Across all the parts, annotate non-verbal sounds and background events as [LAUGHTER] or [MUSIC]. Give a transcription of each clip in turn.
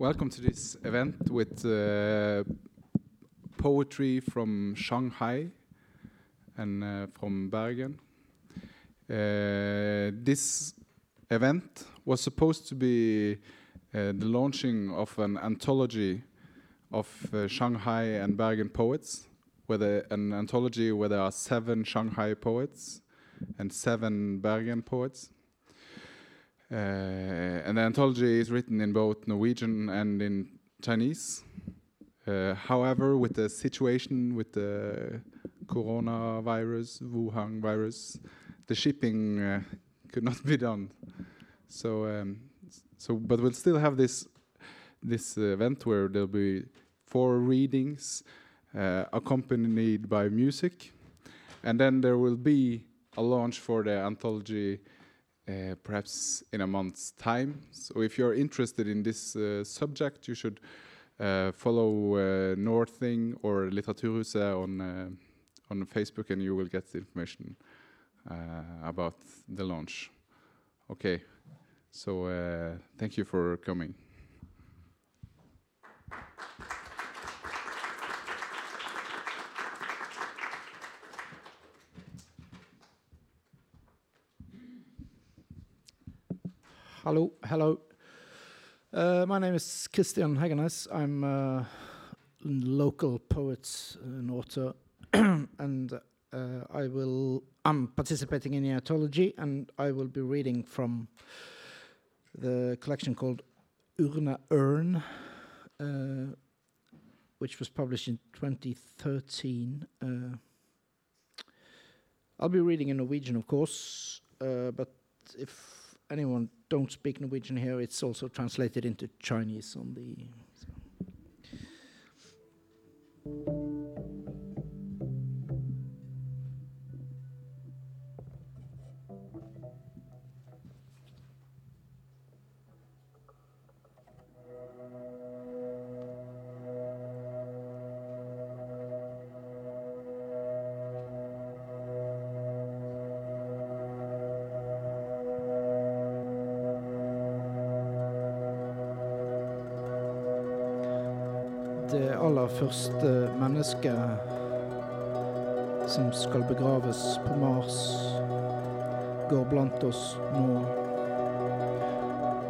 welcome to this event with uh, poetry from Shanghai and uh, from Bergen. Uh, this event was supposed to be uh, the launching of an anthology of uh, Shanghai and Bergen poets, where the, an anthology where there are seven Shanghai poets and seven Bergen poets. Uh, and the anthology is written in both Norwegian and in Chinese. Uh, however, with the situation with the coronavirus, Wuhan virus, the shipping uh, could not be done. So, um, so, but we'll still have this this event where there'll be four readings uh, accompanied by music, and then there will be a launch for the anthology uh, perhaps in a month's time. So if you're interested in this uh, subject, you should uh, follow uh, Northing or Litteraturhuset on uh, on Facebook, and you will get the information uh, about the launch. Okay, so thank you for coming. Hello, hello. Uh, my name is Christian Heggenes. I'm a local poet and author, [CLEARS THROAT] and uh, I will. I'm participating in the anthology, and I will be reading from the collection called Urna Urn, uh, which was published in 2013. Uh, I'll be reading in Norwegian, of course, uh, but if anyone don't speak Norwegian here, it's also translated into Chinese on the. So. Første mennesket som skal begraves på Mars, går blant oss nå.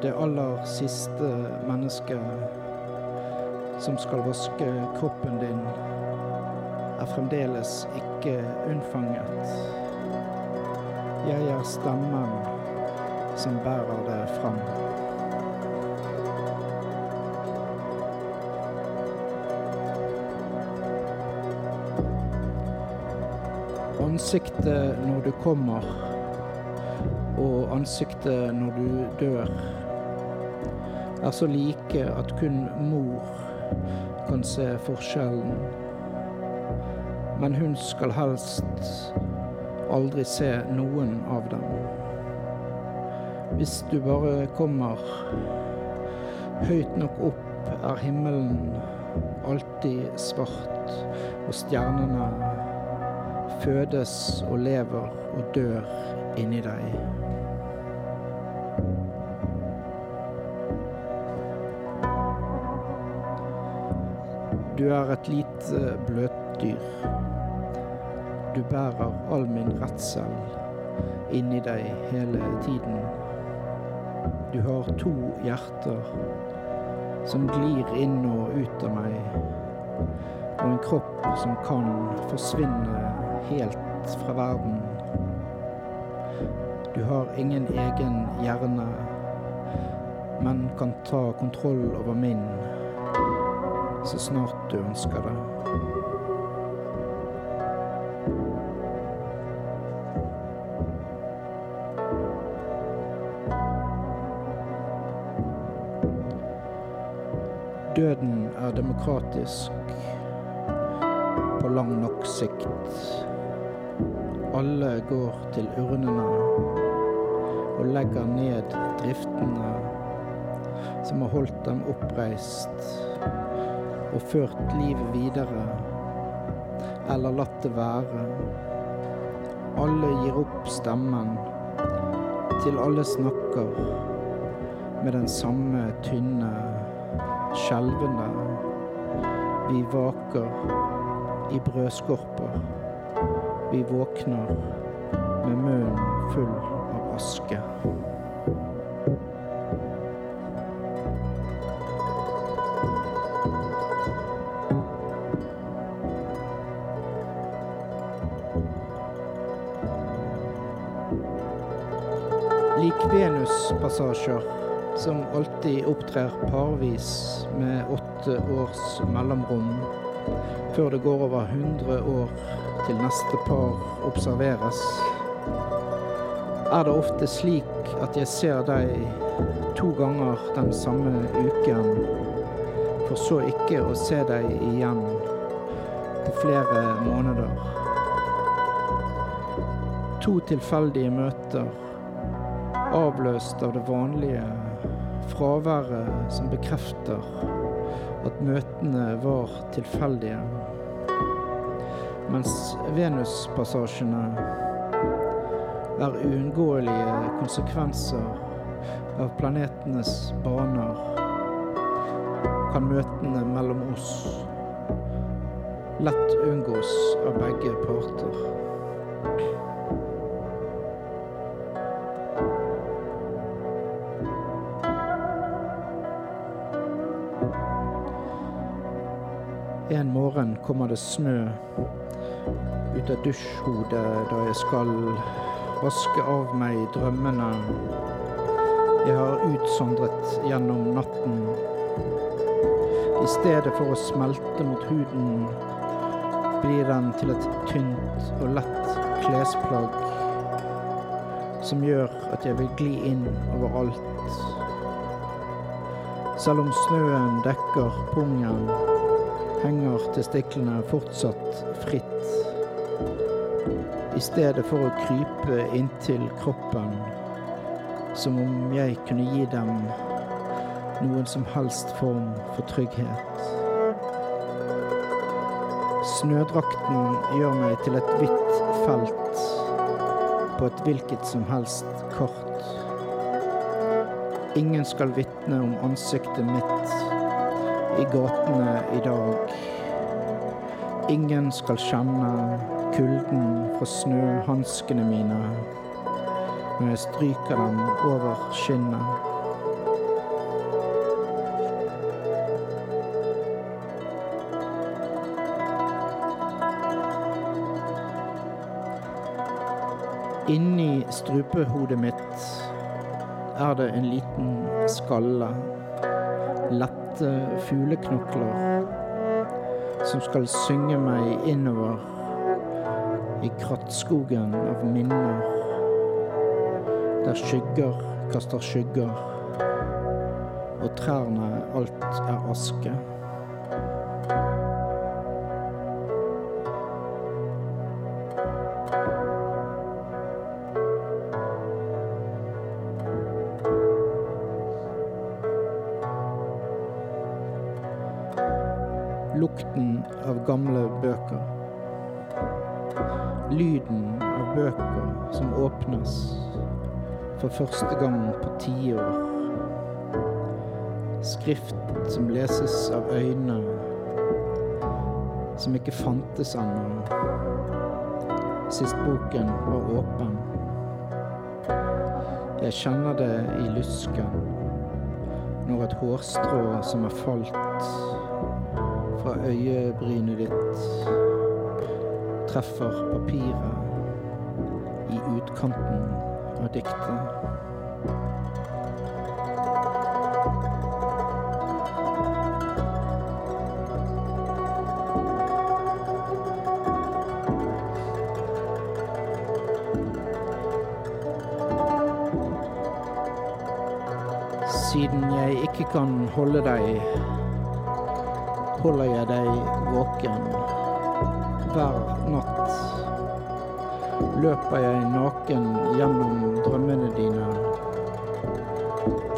Det aller siste mennesket som skal vaske kroppen din, er fremdeles ikke unnfanget. Jeg er stemmen som bærer deg fram. Ansiktet når du kommer, og ansiktet når du dør, er så like at kun mor kan se forskjellen. Men hun skal helst aldri se noen av dem. Hvis du bare kommer høyt nok opp, er himmelen alltid svart, og stjernene fødes og lever og dør inni deg. Du er et lite bløtdyr. Du bærer all min redsel inni deg hele tiden. Du har to hjerter som glir inn og ut av meg, og en kropp som kan forsvinne helt fra verden. Du har ingen egen hjerne, men kan ta kontroll over min så snart du ønsker det. Døden er demokratisk på lang nok sikt. Alle går til urnene og legger ned driftene som har holdt dem oppreist og ført livet videre, eller latt det være. Alle gir opp stemmen til alle snakker med den samme tynne skjelvende. Vi vaker i brødskorper. Vi våkner med munnen full av aske. Lik Venus-passasjer som alltid opptrer parvis med åtte års mellomrom før det går over 100 år til neste par observeres, er det ofte slik at jeg ser deg to ganger den samme uken, for så ikke å se deg igjen på flere måneder. To tilfeldige møter, avløst av det vanlige fraværet som bekrefter at møtene var tilfeldige. Mens Venus-passasjene er uunngåelige konsekvenser av planetenes baner, kan møtene mellom oss lett unngås av begge parter. Kommer det snø ut av dusjhodet da jeg skal vaske av meg drømmene jeg har utsondret gjennom natten. I stedet for å smelte mot huden, blir den til et tynt og lett klesplagg som gjør at jeg vil gli inn overalt. Selv om snøen dekker pungen, henger testiklene fortsatt fritt. I stedet for å krype inntil kroppen, som om jeg kunne gi dem noen som helst form for trygghet. Snødrakten gjør meg til et hvitt felt på et hvilket som helst kart. Ingen skal vitne om ansiktet mitt i gatene i dag. Ingen skal kjenne kulden fra snøhanskene mine når jeg stryker dem over skinnet. Inni strupehodet mitt er det en liten skalle. Lette fugleknokler som skal synge meg innover i krattskogen av minner. Der skygger kaster skygger, og trærne alt er aske. Av som åpnes for første gang på tiår. Skrift som leses av øyne som ikke fantes ennå. Sist boken var åpen. Jeg kjenner det i lysken når et hårstrå som er falt fra øyebrynet ditt treffer papiret utkanten av diktet. Siden jeg ikke kan holde deg, holder jeg deg våken hver natt. Løper jeg naken gjennom drømmene dine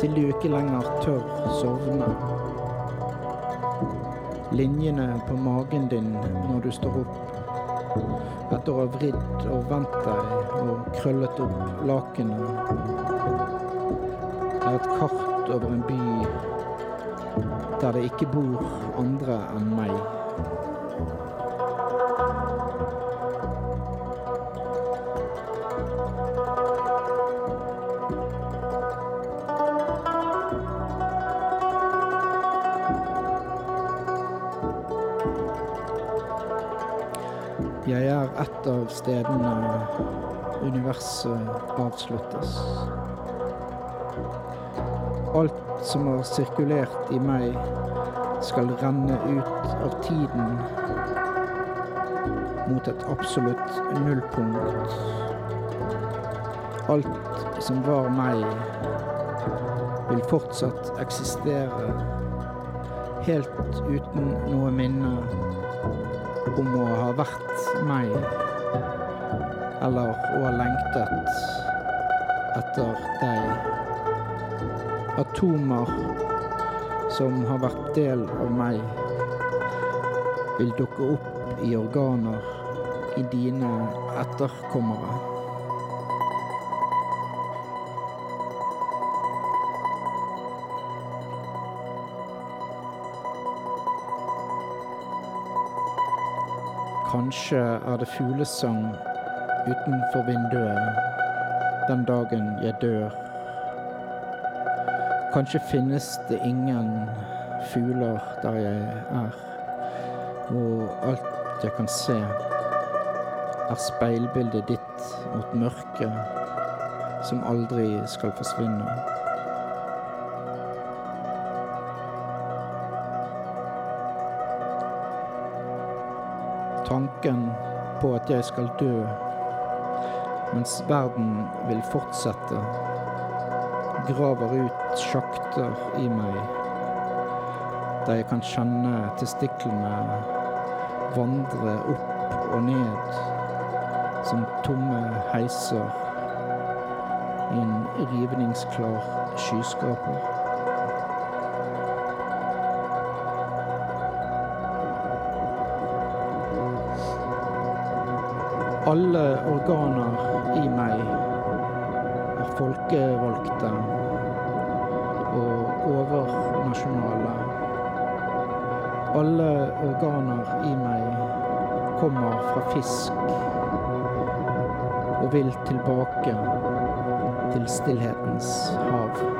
til du ikke lenger tør sovne. Linjene på magen din når du står opp, etter å ha vridd og vendt deg og krøllet opp lakenet, er et kart over en by der det ikke bor andre enn meg. Avsluttes. Alt som har sirkulert i meg, skal renne ut av tiden mot et absolutt nullpunkt. Alt som var meg, vil fortsatt eksistere helt uten noe minne om å ha vært meg, eller å ha lengtet etter deg. Atomer som har vært del av meg, vil dukke opp i organer i dine etterkommere. Kanskje er det fuglesang utenfor vinduet den dagen jeg dør. Kanskje finnes det ingen fugler der jeg er, og alt jeg kan se, er speilbildet ditt mot mørket som aldri skal forsvinne. Tanken på at jeg skal dø mens verden vil fortsette, graver ut sjakter i meg der jeg kan kjenne testiklene vandre opp og ned som tomme heiser i en rivningsklar skyskraper. Alle organer i meg er folkevalgte og overnasjonale. Alle organer i meg kommer fra fisk og vil tilbake til stillhetens hav.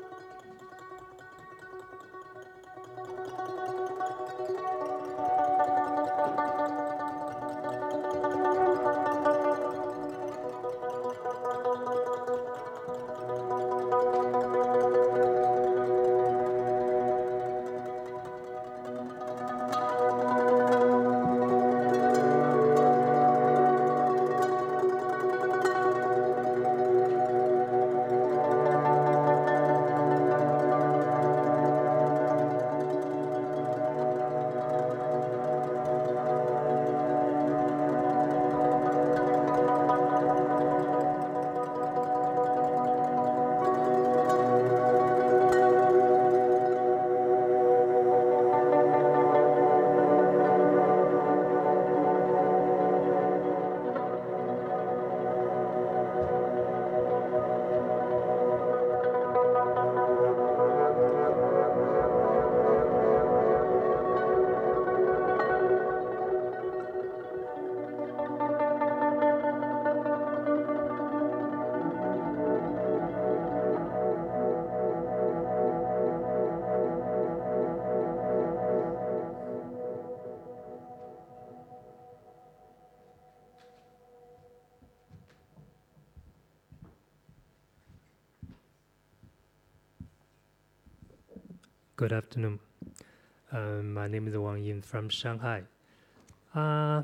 Good afternoon. Uh, my name is Wang Yin from Shanghai. Uh,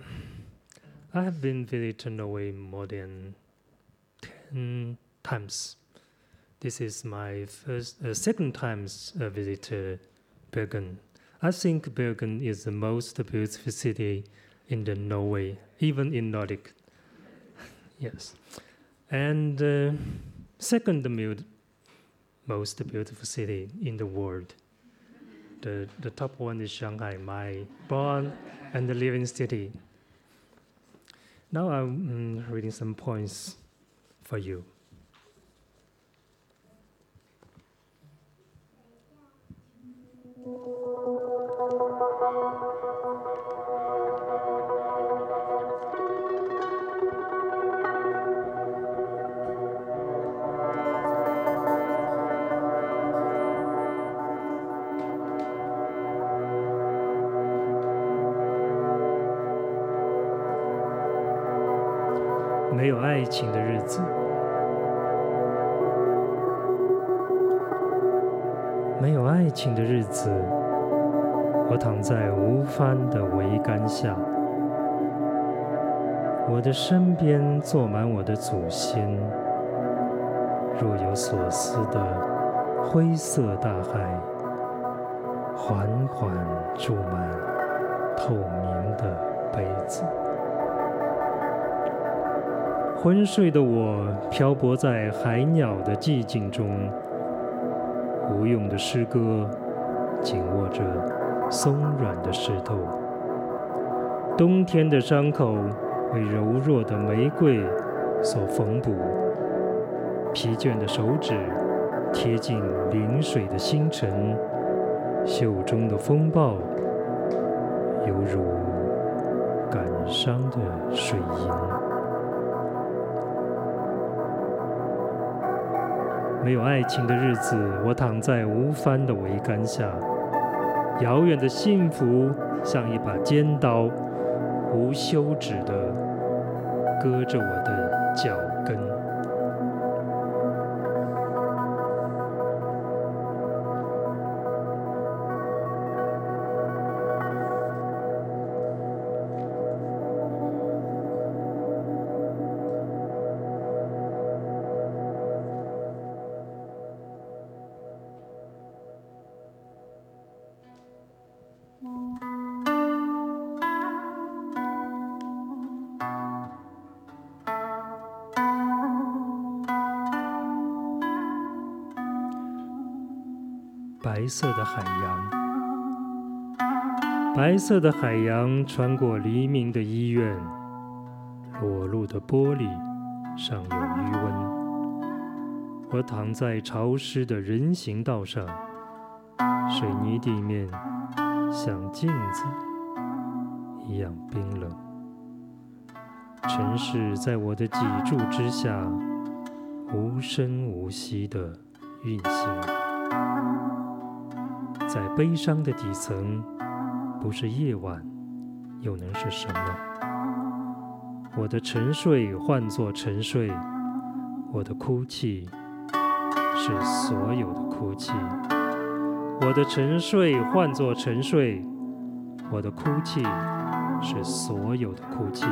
I have been visited Norway more than 10 times. This is my first, uh, second time uh, visit uh, Bergen. I think Bergen is the most beautiful city in the Norway, even in Nordic. [LAUGHS] yes. And uh, second most beautiful city in the world. The, the top one is Shanghai, my born and living city. Now I'm mm, reading some points for you. 没有爱情的日子，没有爱情的日子，我躺在无帆的桅杆下，我的身边坐满我的祖先，若有所思的灰色大海，缓缓注满透明的杯子。昏睡的我漂泊在海鸟的寂静中，无用的诗歌紧握着松软的石头。冬天的伤口为柔弱的玫瑰所缝补，疲倦的手指贴近临水的星辰，袖中的风暴犹如感伤的水银。没有爱情的日子，我躺在无帆的桅杆下，遥远的幸福像一把尖刀，无休止的割着我的脚跟。白色的海洋，白色的海洋穿过黎明的医院，裸露的玻璃上有余温。我躺在潮湿的人行道上，水泥地面像镜子一样冰冷。城市在我的脊柱之下无声无息地运行。在悲伤的底层，不是夜晚，又能是什么？我的沉睡换作沉睡，我的哭泣是所有的哭泣。我的沉睡换作沉睡，我的哭泣是所有的哭泣。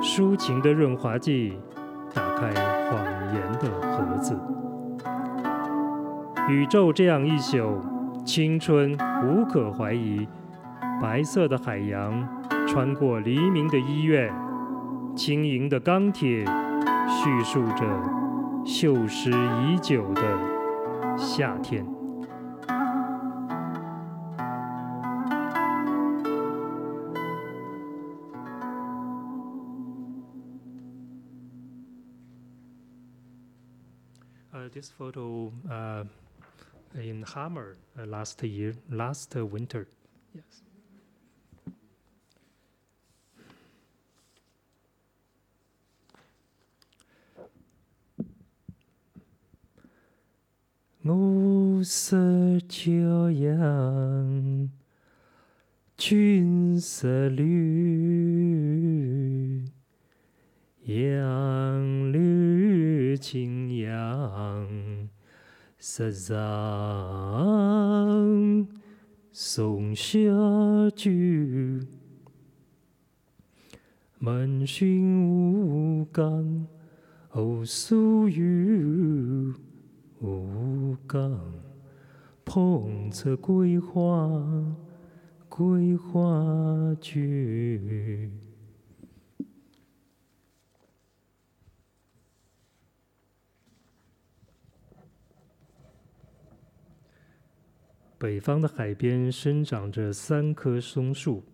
抒情的润滑剂，打开谎言的盒子。宇宙这样一宿。青春无可怀疑，白色的海洋穿过黎明的医院，轻盈的钢铁叙述着锈蚀已久的夏天。呃，this photo，呃。In Hammer uh, last year, last uh, winter. Yes. ngũ sơ chiêu yang chuyên sơ lưu yang lưu chính yang 十三松下酒，满寻无港，哦，苏有无港，捧着桂花，桂花酒。北方的海边生长着三棵松树。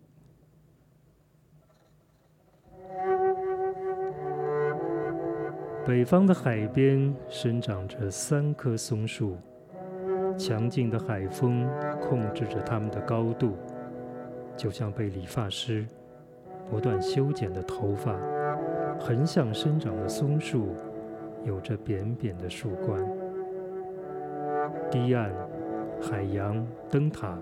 北方的海边生长着三棵松树，强劲的海风控制着它们的高度，就像被理发师不断修剪的头发。横向生长的松树有着扁扁的树冠，堤岸。海洋灯塔，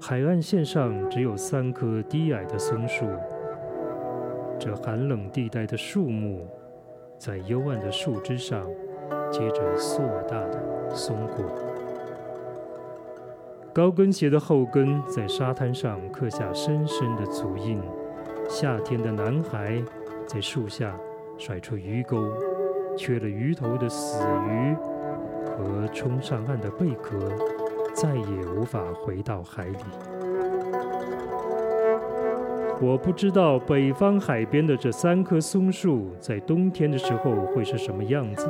海岸线上只有三棵低矮的松树。这寒冷地带的树木，在幽暗的树枝上结着硕大的松果。高跟鞋的后跟在沙滩上刻下深深的足印。夏天的男孩在树下甩出鱼钩，缺了鱼头的死鱼和冲上岸的贝壳。再也无法回到海里。我不知道北方海边的这三棵松树在冬天的时候会是什么样子，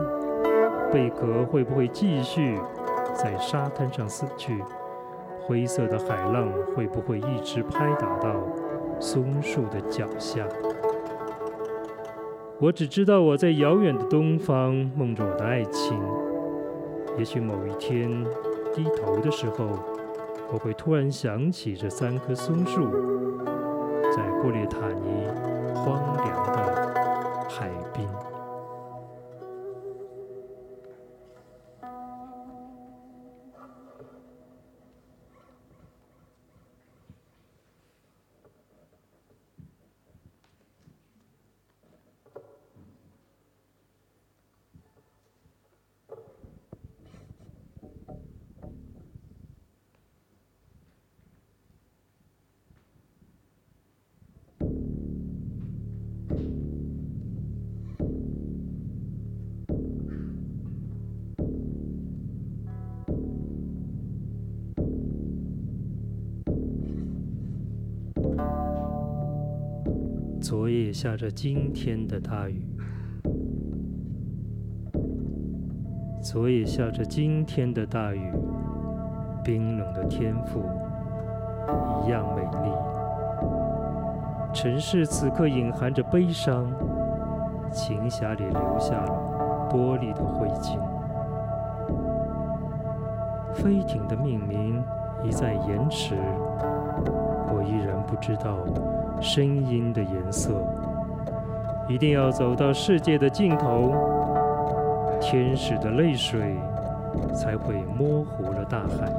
贝壳会不会继续在沙滩上死去？灰色的海浪会不会一直拍打到松树的脚下？我只知道我在遥远的东方梦着我的爱情。也许某一天。低头的时候，我会突然想起这三棵松树，在布列塔尼荒凉。下着今天的大雨，昨夜下着今天的大雨，冰冷的天赋一样美丽。城市此刻隐含着悲伤，琴匣里留下了玻璃的灰烬。飞艇的命名一再延迟，我依然不知道。声音的颜色，一定要走到世界的尽头，天使的泪水才会模糊了大海。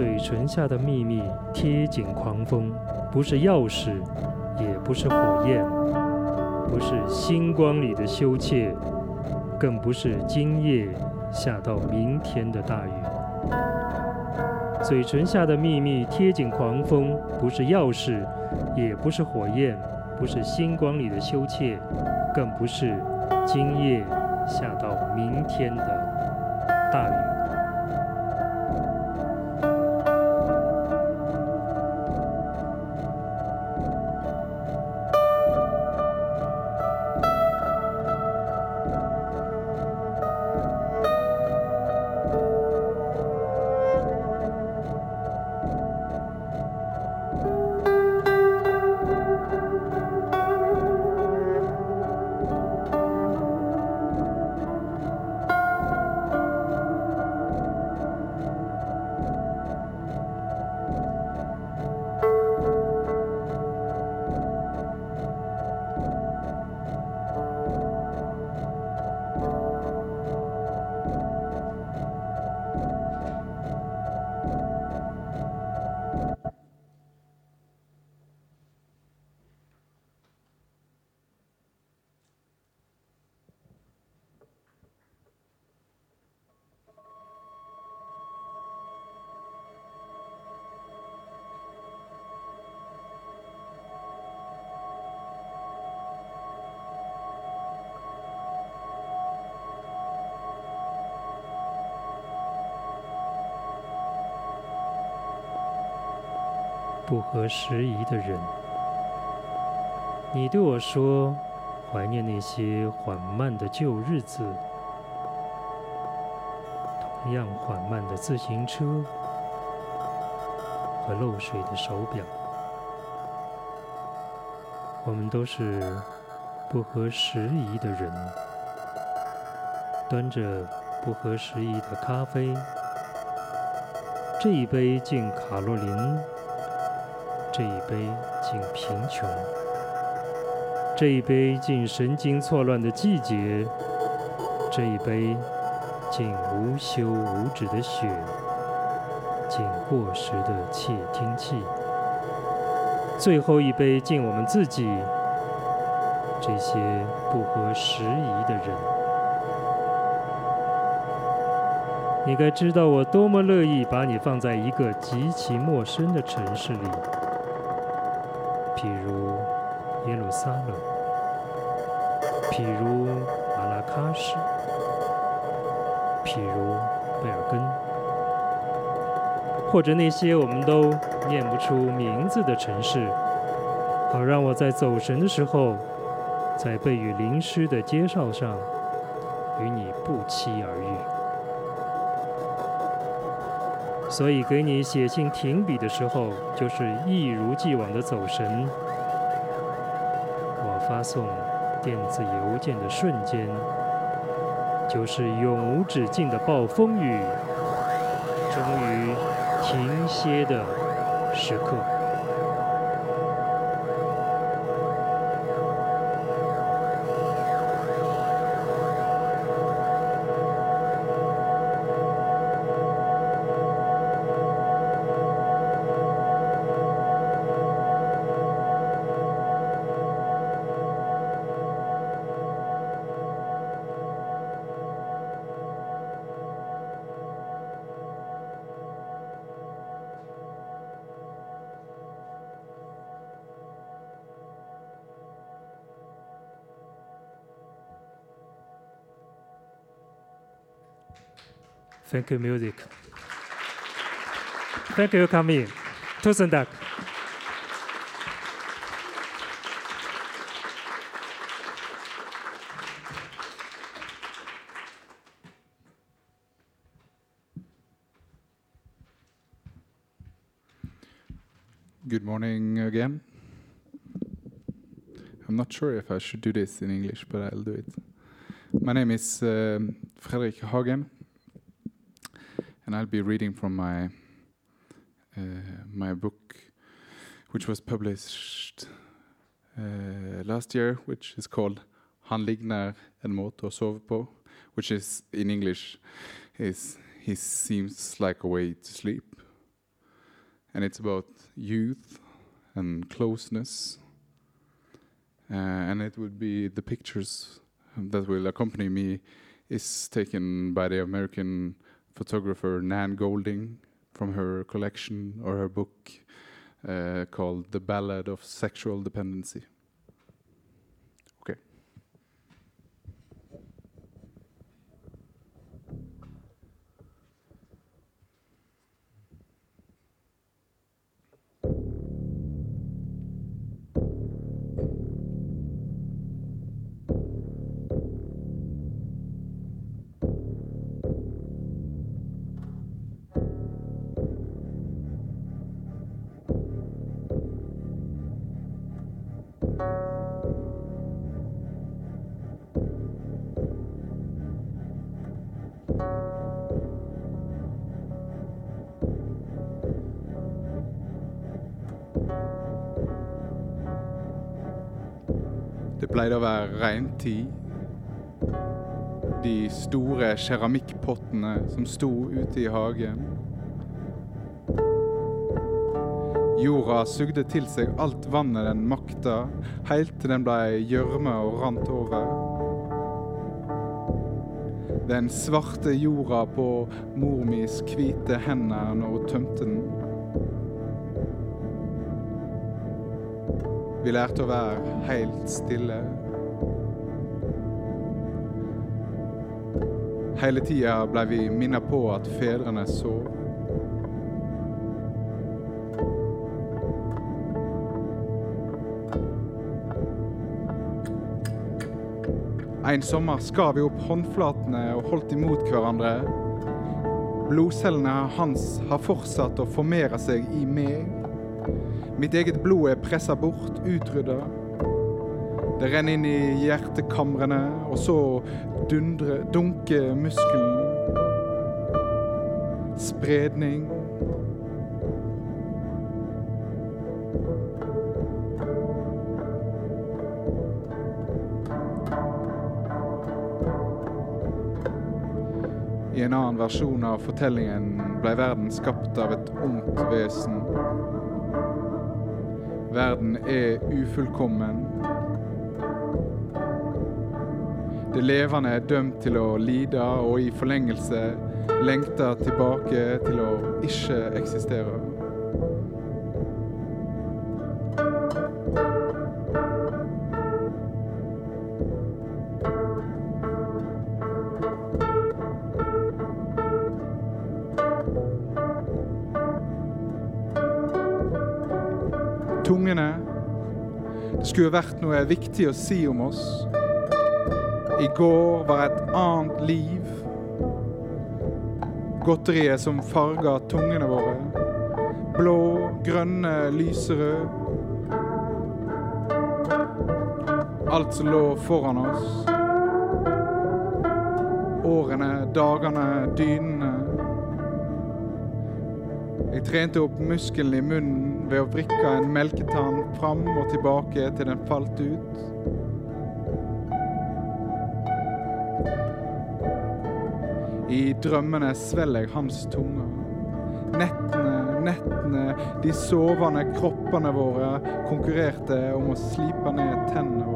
嘴唇下的秘密贴紧狂风，不是钥匙，也不是火焰，不是星光里的羞怯，更不是今夜下到明天的大雨。嘴唇下的秘密贴紧狂风，不是钥匙，也不是火焰，不是星光里的羞怯，更不是今夜下到明天的不合时宜的人。你对我说，怀念那些缓慢的旧日子，同样缓慢的自行车和漏水的手表。我们都是不合时宜的人，端着不合时宜的咖啡，这一杯敬卡洛琳，这一杯敬贫穷。这一杯敬神经错乱的季节，这一杯敬无休无止的雪，敬过时的窃听器，最后一杯敬我们自己，这些不合时宜的人。你该知道我多么乐意把你放在一个极其陌生的城市里，萨勒，譬如阿拉喀什，譬如贝尔根，或者那些我们都念不出名字的城市，好让我在走神的时候，在被雨淋湿的街道上，与你不期而遇。所以给你写信停笔的时候，就是一如既往的走神。发送电子邮件的瞬间，就是永无止境的暴风雨终于停歇的时刻。Thank you, music. Thank you, coming. Tusen takk. Good morning again. I'm not sure if I should do this in English, but I'll do it. My name is um, Fredrik Hagen and I'll be reading from my uh, my book, which was published uh, last year, which is called Han ligner en måte å sove på, which is in English is he seems like a way to sleep, and it's about youth and closeness, uh, and it would be the pictures that will accompany me is taken by the American photographer Nan Golding from her collection or her book uh, called The Ballad of Sexual Dependency. Pleide å være regntid. De store keramikkpottene som sto ute i hagen. Jorda sugde til seg alt vannet den makta, heilt til den blei gjørme og rant over. Den svarte jorda på mor mis hvite hender når hun tømte den. Vi lærte å være helt stille. Hele tida blei vi minna på at fedrene sov. En sommer skar vi opp håndflatene og holdt imot hverandre. Blodcellene hans har fortsatt å formere seg i meg. Mitt eget blod er pressa bort, utrydda. Det renner inn i hjertekamrene, og så dundre, dunker muskelen. Spredning. I en annen versjon av fortellingen ble verden skapt av et ondt vesen. Verden er ufullkommen. Det levende er dømt til å lide og i forlengelse lengte tilbake til å ikke eksistere. Skulle vært noe viktig å si om oss. I går var et annet liv. Godteriet som farga tungene våre. Blå, grønne, lyserød. Alt som lå foran oss. Årene, dagene, dynene. Jeg trente opp muskelen i munnen ved å vrikke en melketann fram og tilbake til den falt ut. I drømmene svelger jeg hans tunge. Nettene, nettene, de sovende kroppene våre konkurrerte om å slipe ned tennene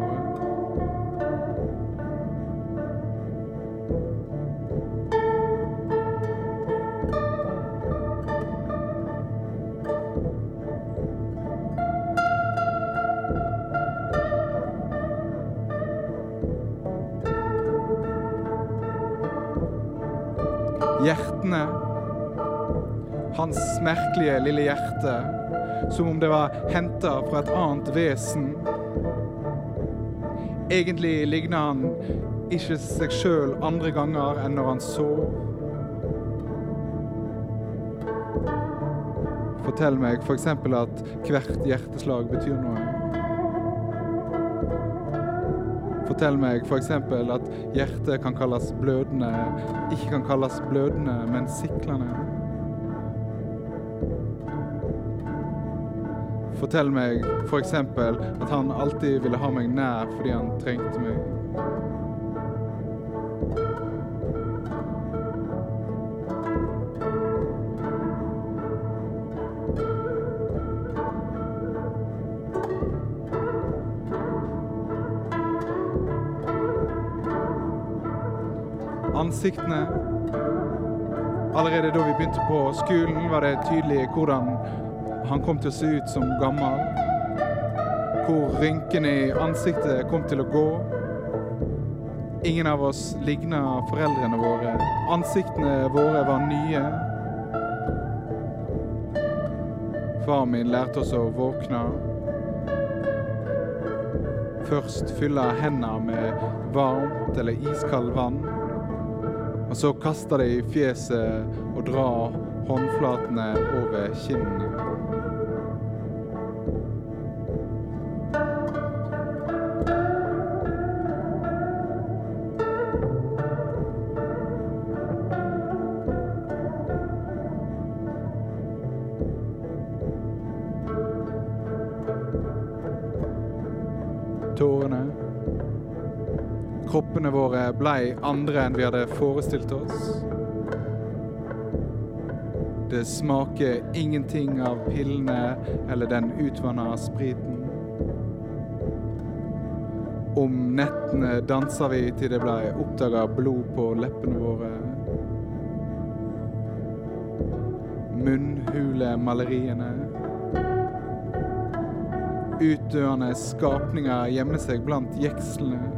Hjertene. Hans merkelige lille hjerte. Som om det var henta fra et annet vesen. Egentlig ligner han ikke seg sjøl andre ganger enn når han sov. Fortell meg f.eks. at hvert hjerteslag betyr noe. Fortell meg f.eks. at hjertet kan kalles blødende, ikke kan kalles blødende, men siklende. Fortell meg f.eks. at han alltid ville ha meg nær fordi han trengte meg. Ansiktene Allerede da vi begynte på skolen, var det tydelig hvordan han kom til å se ut som gammel. Hvor rynkene i ansiktet kom til å gå. Ingen av oss ligna foreldrene våre. Ansiktene våre var nye. Far min lærte oss å våkne. Først fylle hendene med varmt eller iskaldt vann. Og så kaster de i fjeset og drar håndflatene over kinnene. Kroppene våre blei andre enn vi hadde forestilt oss. Det smaker ingenting av pillene eller den utvanna spriten. Om nettene dansa vi til det blei oppdaga blod på leppene våre. Munnhulemaleriene. Utdøende skapninger gjemmer seg blant jekslene.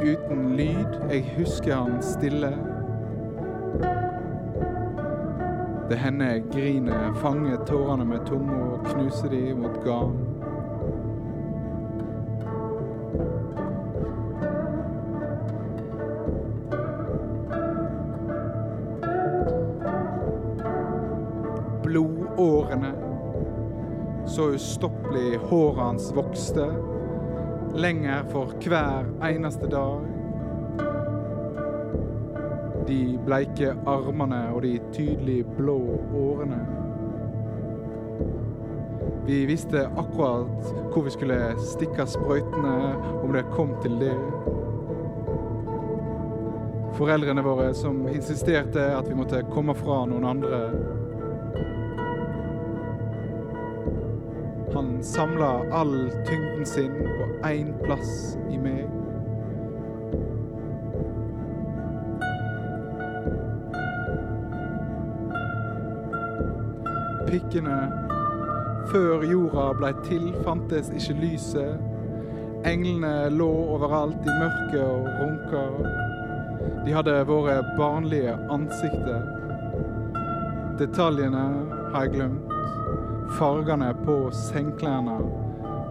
uten lyd. Jeg husker han stille. Det hender jeg griner, fanger tårene med tunga og knuser de mot garn. Blodårene. Så ustoppelig håret hans vokste lenger for hver eneste dag. De bleike armene og de tydelig blå årene. Vi visste akkurat hvor vi skulle stikke sprøytene om det kom til det. Foreldrene våre som insisterte at vi måtte komme fra noen andre. Samla all tyngden sin på én plass i meg. Pikkene før jorda blei til, fantes ikke lyset. Englene lå overalt i mørket og runka. De hadde våre barnlige ansikter. Detaljene har jeg glemt. Fargene på sengeklærne.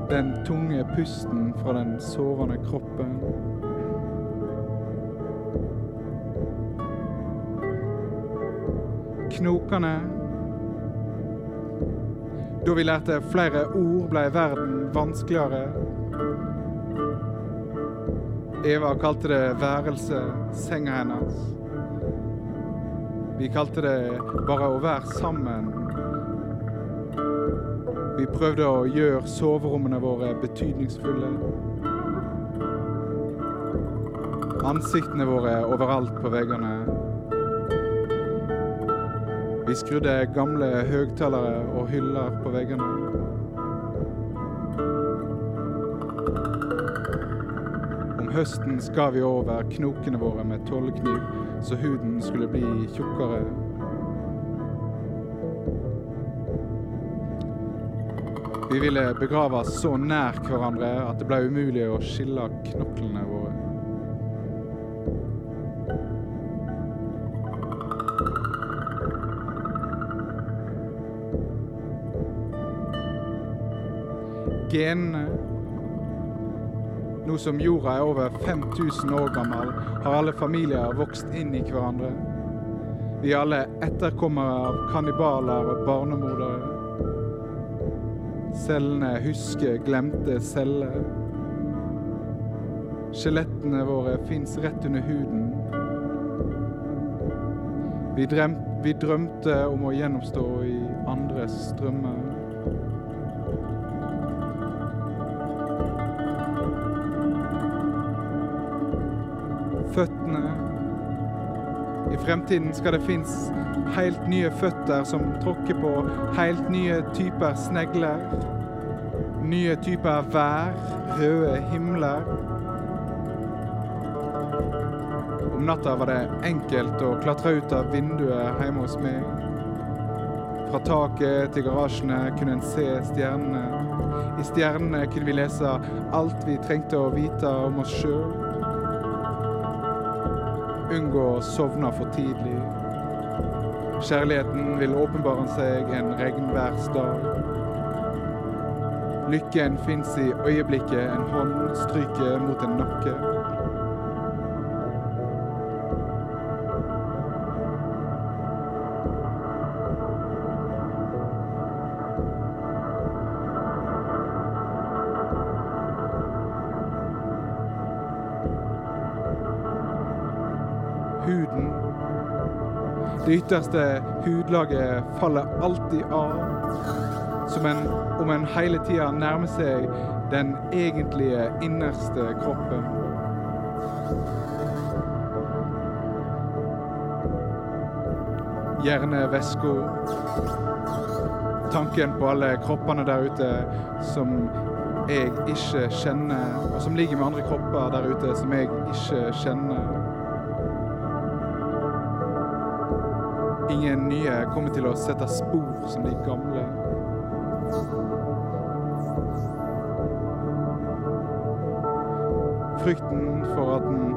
Den tunge pusten fra den sovende kroppen. Knokene da vi lærte flere ord, ble verden vanskeligere. Eva kalte det værelse, senga hennes. Vi kalte det bare å være sammen. Vi prøvde å gjøre soverommene våre betydningsfulle. Ansiktene våre overalt på veggene. Vi skrudde gamle høgtalere og hyller på veggene. Om høsten skar vi over knokene våre med tollkniv, så huden skulle bli tjukkere. Vi ville begrave så nær hverandre at det ble umulig å skille knoklene våre. genene. Nå som jorda er over 5000 år gammel, har alle familier vokst inn i hverandre. Vi er alle etterkommere av kannibaler og barnemordere. Cellene husker glemte celler. Skjelettene våre fins rett under huden. Vi, drøm, vi drømte om å gjennomstå i andres drømmer. føttene. I fremtiden skal det finnes helt nye føtter som tråkker på helt nye typer snegler. Nye typer vær, røde himler. Om natta var det enkelt å klatre ut av vinduet hjemme hos meg. Fra taket til garasjene kunne en se stjernene. I stjernene kunne vi lese alt vi trengte å vite om oss sjøl unngå å sovne for tidlig. Kjærligheten vil åpenbare seg en regnværsdag. Lykken fins i øyeblikket en hånd stryker mot en nakke. Ytterste hudlaget faller alltid av, som en, om en hele tida nærmer seg den egentlige innerste kroppen. Hjernevæska. Tanken på alle kroppene der ute som jeg ikke kjenner, og som ligger med andre kropper der ute som jeg ikke kjenner. Ingen nye kommer til å sette spor som de gamle. Frykten for at den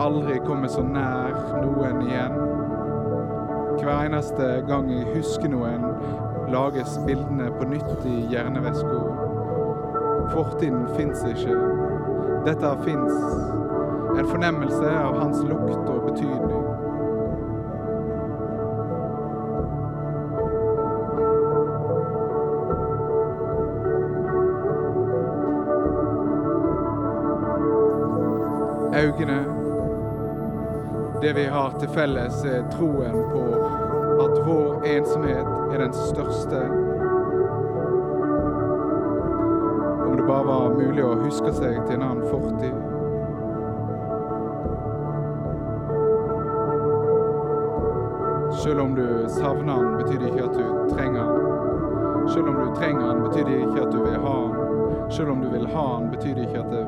aldri kommer så nær noen igjen. Hver eneste gang jeg husker noen, lages bildene på nytt i hjerneveska. Fortiden fins ikke. Dette fins. En fornemmelse av hans lukt og betydning. Det vi har til felles, er troen på at vår ensomhet er den største. Om det bare var mulig å huske seg til en annen fortid. Selv om du savner han, betyr det ikke at du trenger han. Selv om du trenger han, betyr det ikke at du vil ha han. Selv om du vil ha han, betyr det ikke at det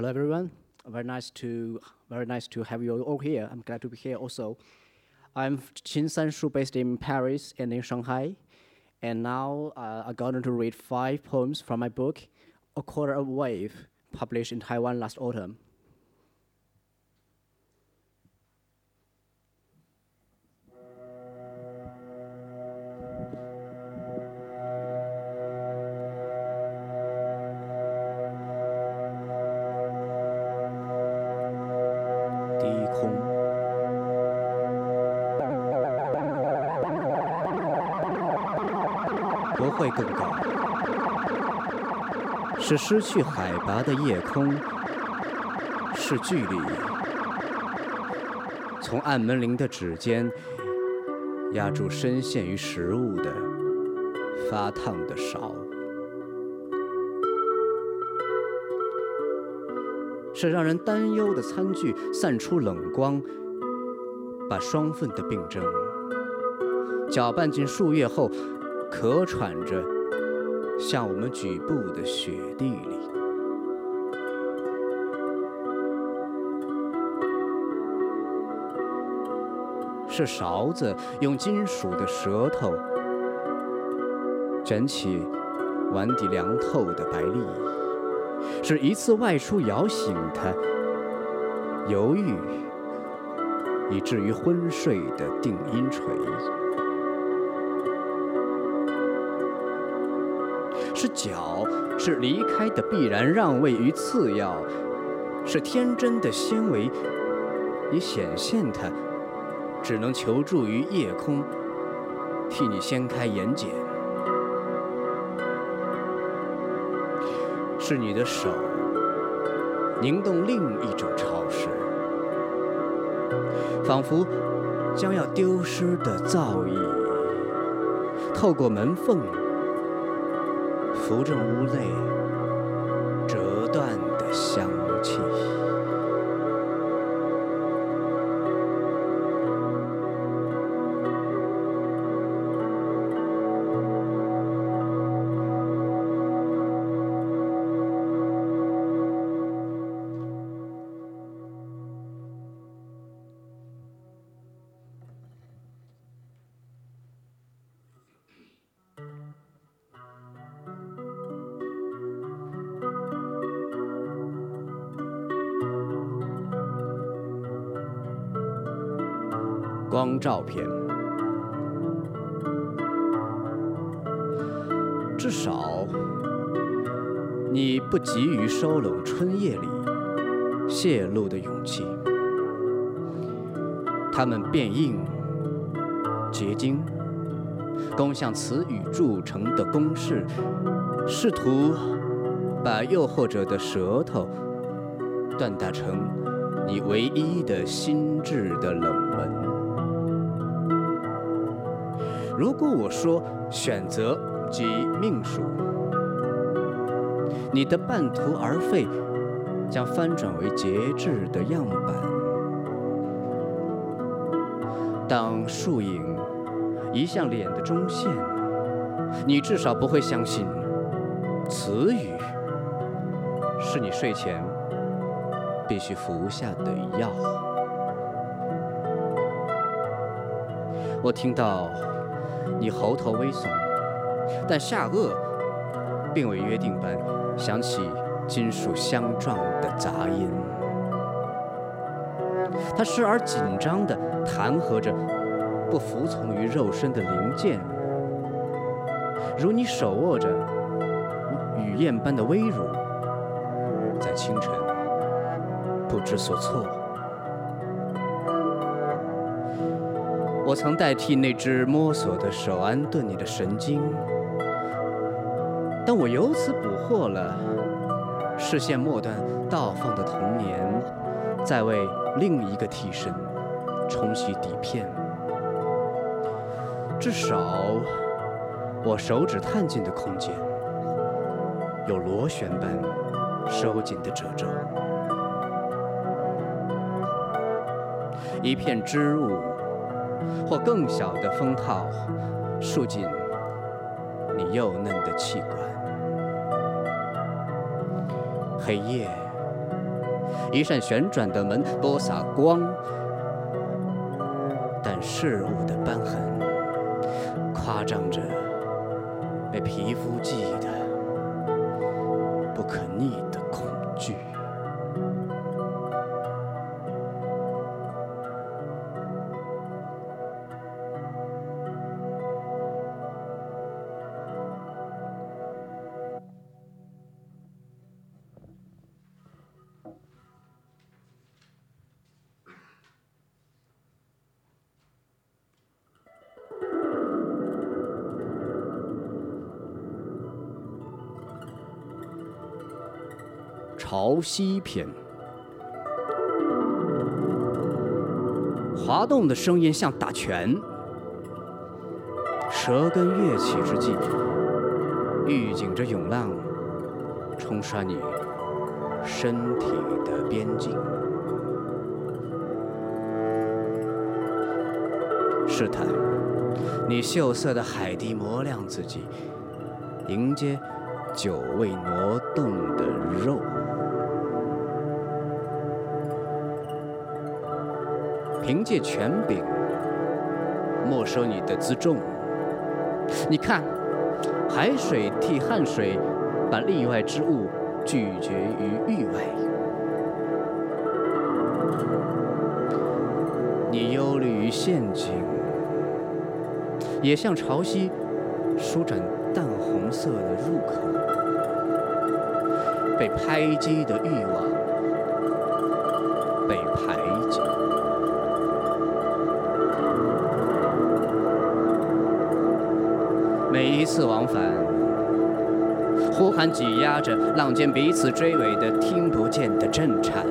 Hello, everyone. Very nice to very nice to have you all here. I'm glad to be here also. I'm Qin Sanshu, based in Paris and in Shanghai, and now uh, I'm going to read five poems from my book, A Quarter of Wave, published in Taiwan last autumn. 更高，是失去海拔的夜空，是距离。从按门铃的指尖，压住深陷于食物的发烫的勺。是让人担忧的餐具散出冷光，把双份的病症搅拌进树叶后，咳喘着向我们举步的雪地里。是勺子用金属的舌头卷起碗底凉透的白粒。是一次外出摇醒他，犹豫以至于昏睡的定音锤，是脚，是离开的必然让位于次要，是天真的纤维，以显现它，只能求助于夜空，替你掀开眼睑。是你的手凝动另一种潮湿，仿佛将要丢失的造诣，透过门缝，扶正屋内照片，至少你不急于收拢春夜里泄露的勇气，它们变硬、结晶，攻向词语铸成的公式，试图把诱惑者的舌头锻打成你唯一的心智的冷门。如果我说选择即命数，你的半途而废将翻转为节制的样板。当树影移向脸的中线，你至少不会相信，词语是你睡前必须服下的药。我听到你喉头微耸，但下颚并未约定般响起金属相撞的杂音。他时而紧张地弹劾着不服从于肉身的零件，如你手握着雨燕般的微乳，在清晨不知所措。我曾代替那只摸索的手安顿你的神经，但我由此捕获了视线末端倒放的童年，在为另一个替身冲洗底片。至少，我手指探进的空间有螺旋般收紧的褶皱，一片织物或更小的封套束进你幼嫩的气管。黑夜，一扇旋转的门播撒光，但事物的斑痕夸张着被皮肤记忆的不可逆潮汐篇，滑动的声音像打拳，舌根跃起之际，预警着涌浪冲刷你身体的边境。试探你秀色的海底磨亮自己，迎接久未挪动的肉。凭借权柄没收你的辎重。你看，海水替汗水把例外之物拒绝于域外。你忧虑于陷阱，也像潮汐舒展淡红色的入口，被拍击的欲望次往返，呼喊挤压着浪尖彼此追尾的听不见的震颤，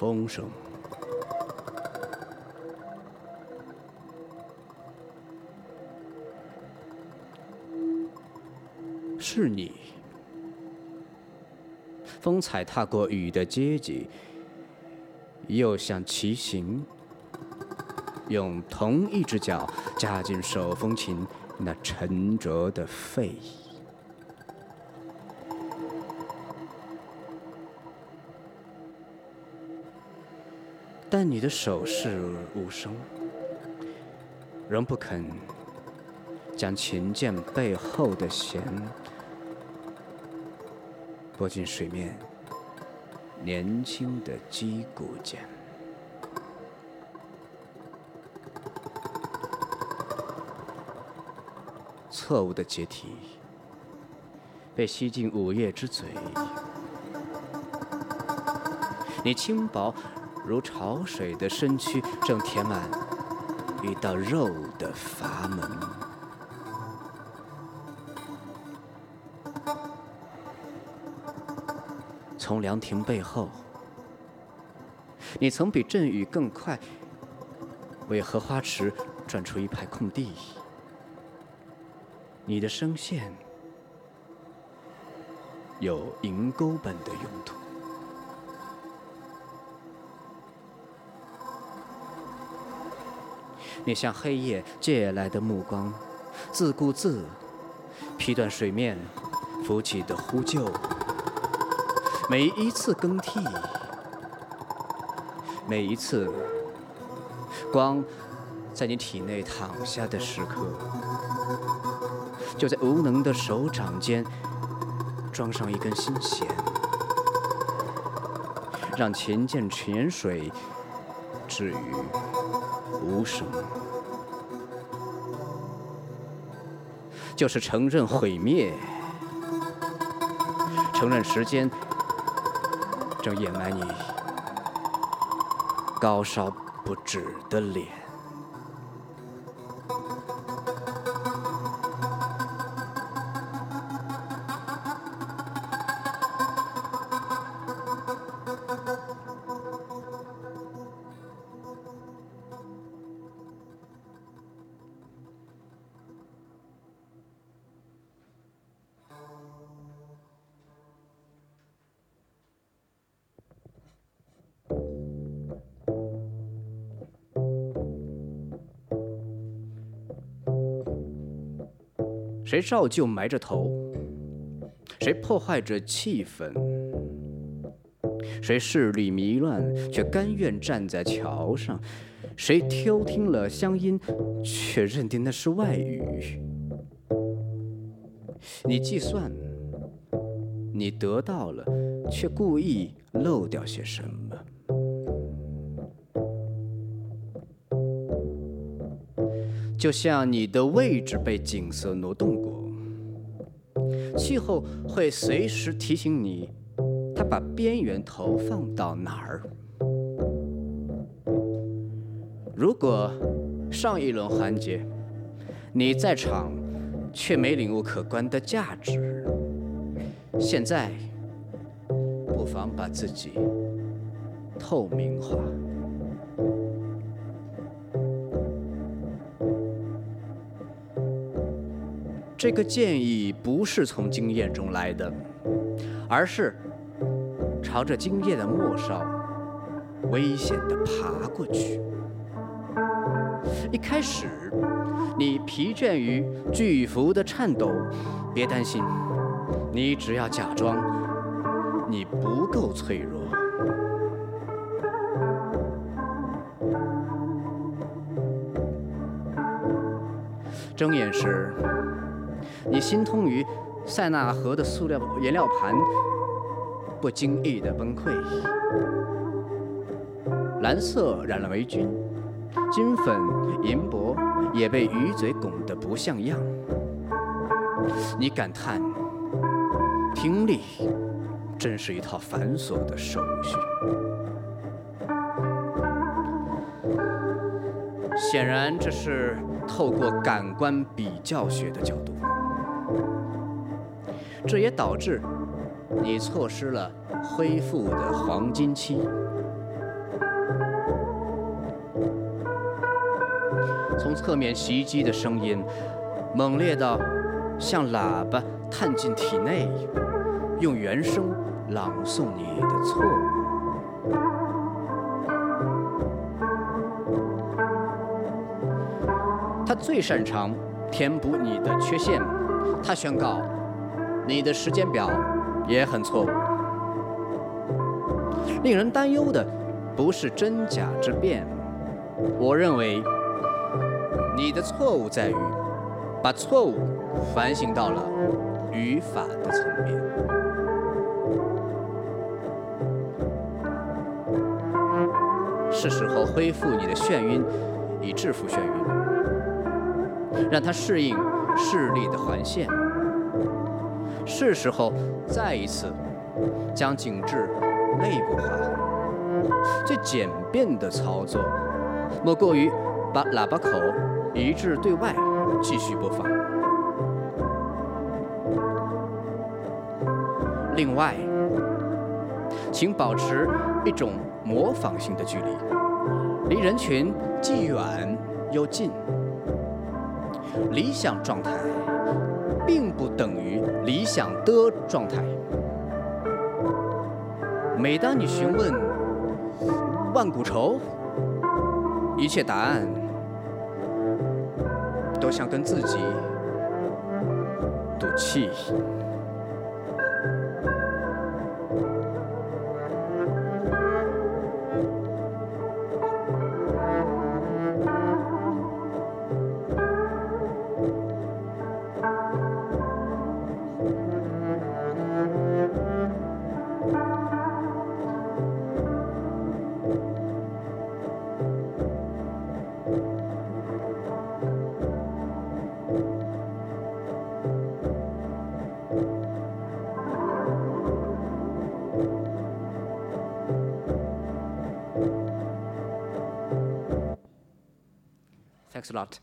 风声，是你。风踩踏过雨的阶级，又像骑行，用同一只脚夹紧手风琴那沉着的肺。你的手势无声，仍不肯将琴键背后的弦拨进水面年轻的击鼓键。错误的解体被吸进午夜之嘴，你轻薄如潮水的身躯正填满一道肉的阀门。从凉亭背后，你曾比阵雨更快为荷花池转出一排空地。你的声线有银钩般的用途，你向黑夜借来的目光，自顾自劈断水面浮起的呼救，每一次更替，每一次光在你体内躺下的时刻。就在无能的手掌间装上一根新弦，让琴键泉水至于无声，就是承认毁灭，承认时间正掩埋你高烧不止的脸。谁照旧埋着头？谁破坏着气氛？谁视力迷乱却甘愿站在桥上？谁偷听了乡音却认定那是外语？你计算，你得到了，却故意漏掉些什么？就像你的位置被景色挪动，气候会随时提醒你，它把边缘投放到哪儿。如果上一轮环节你在场却没领悟可观的价值，现在不妨把自己透明化。这个建议不是从经验中来的，而是朝着经验的末梢危险地爬过去。一开始，你疲倦于巨幅的颤抖，别担心，你只要假装你不够脆弱。睁眼时。你心痛于塞纳河的塑料颜料盘不经意的崩溃，蓝色染了霉菌，金粉银箔也被鱼嘴拱得不像样。你感叹，听力真是一套繁琐的手续。显然，这是透过感官比较学的角度。这也导致你错失了恢复的黄金期。从侧面袭击的声音，猛烈到像喇叭探进体内，用原声朗诵你的错误。他最擅长填补你的缺陷。他宣告，你的时间表也很错误。令人担忧的不是真假之辩，我认为你的错误在于把错误反省到了语法的层面。是时候恢复你的眩晕，以制服眩晕，让它适应视力的环线。是时候再一次将景致内部化。最简便的操作，莫过于把喇叭口移至对外，继续播放。另外，请保持一种模仿性的距离，离人群既远又近。理想状态并不等于理想的状态。每当你询问万古愁，一切答案都像跟自己赌气。A lot.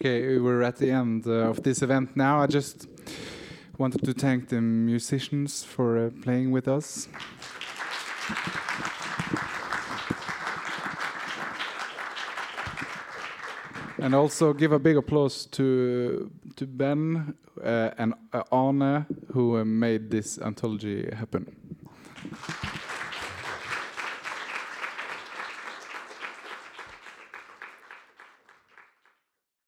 Okay, we're at the end uh, of this event now. I just wanted to thank the musicians for uh, playing with us. And also give a big applause to to Ben uh, and uh, Arne who made this anthology happen.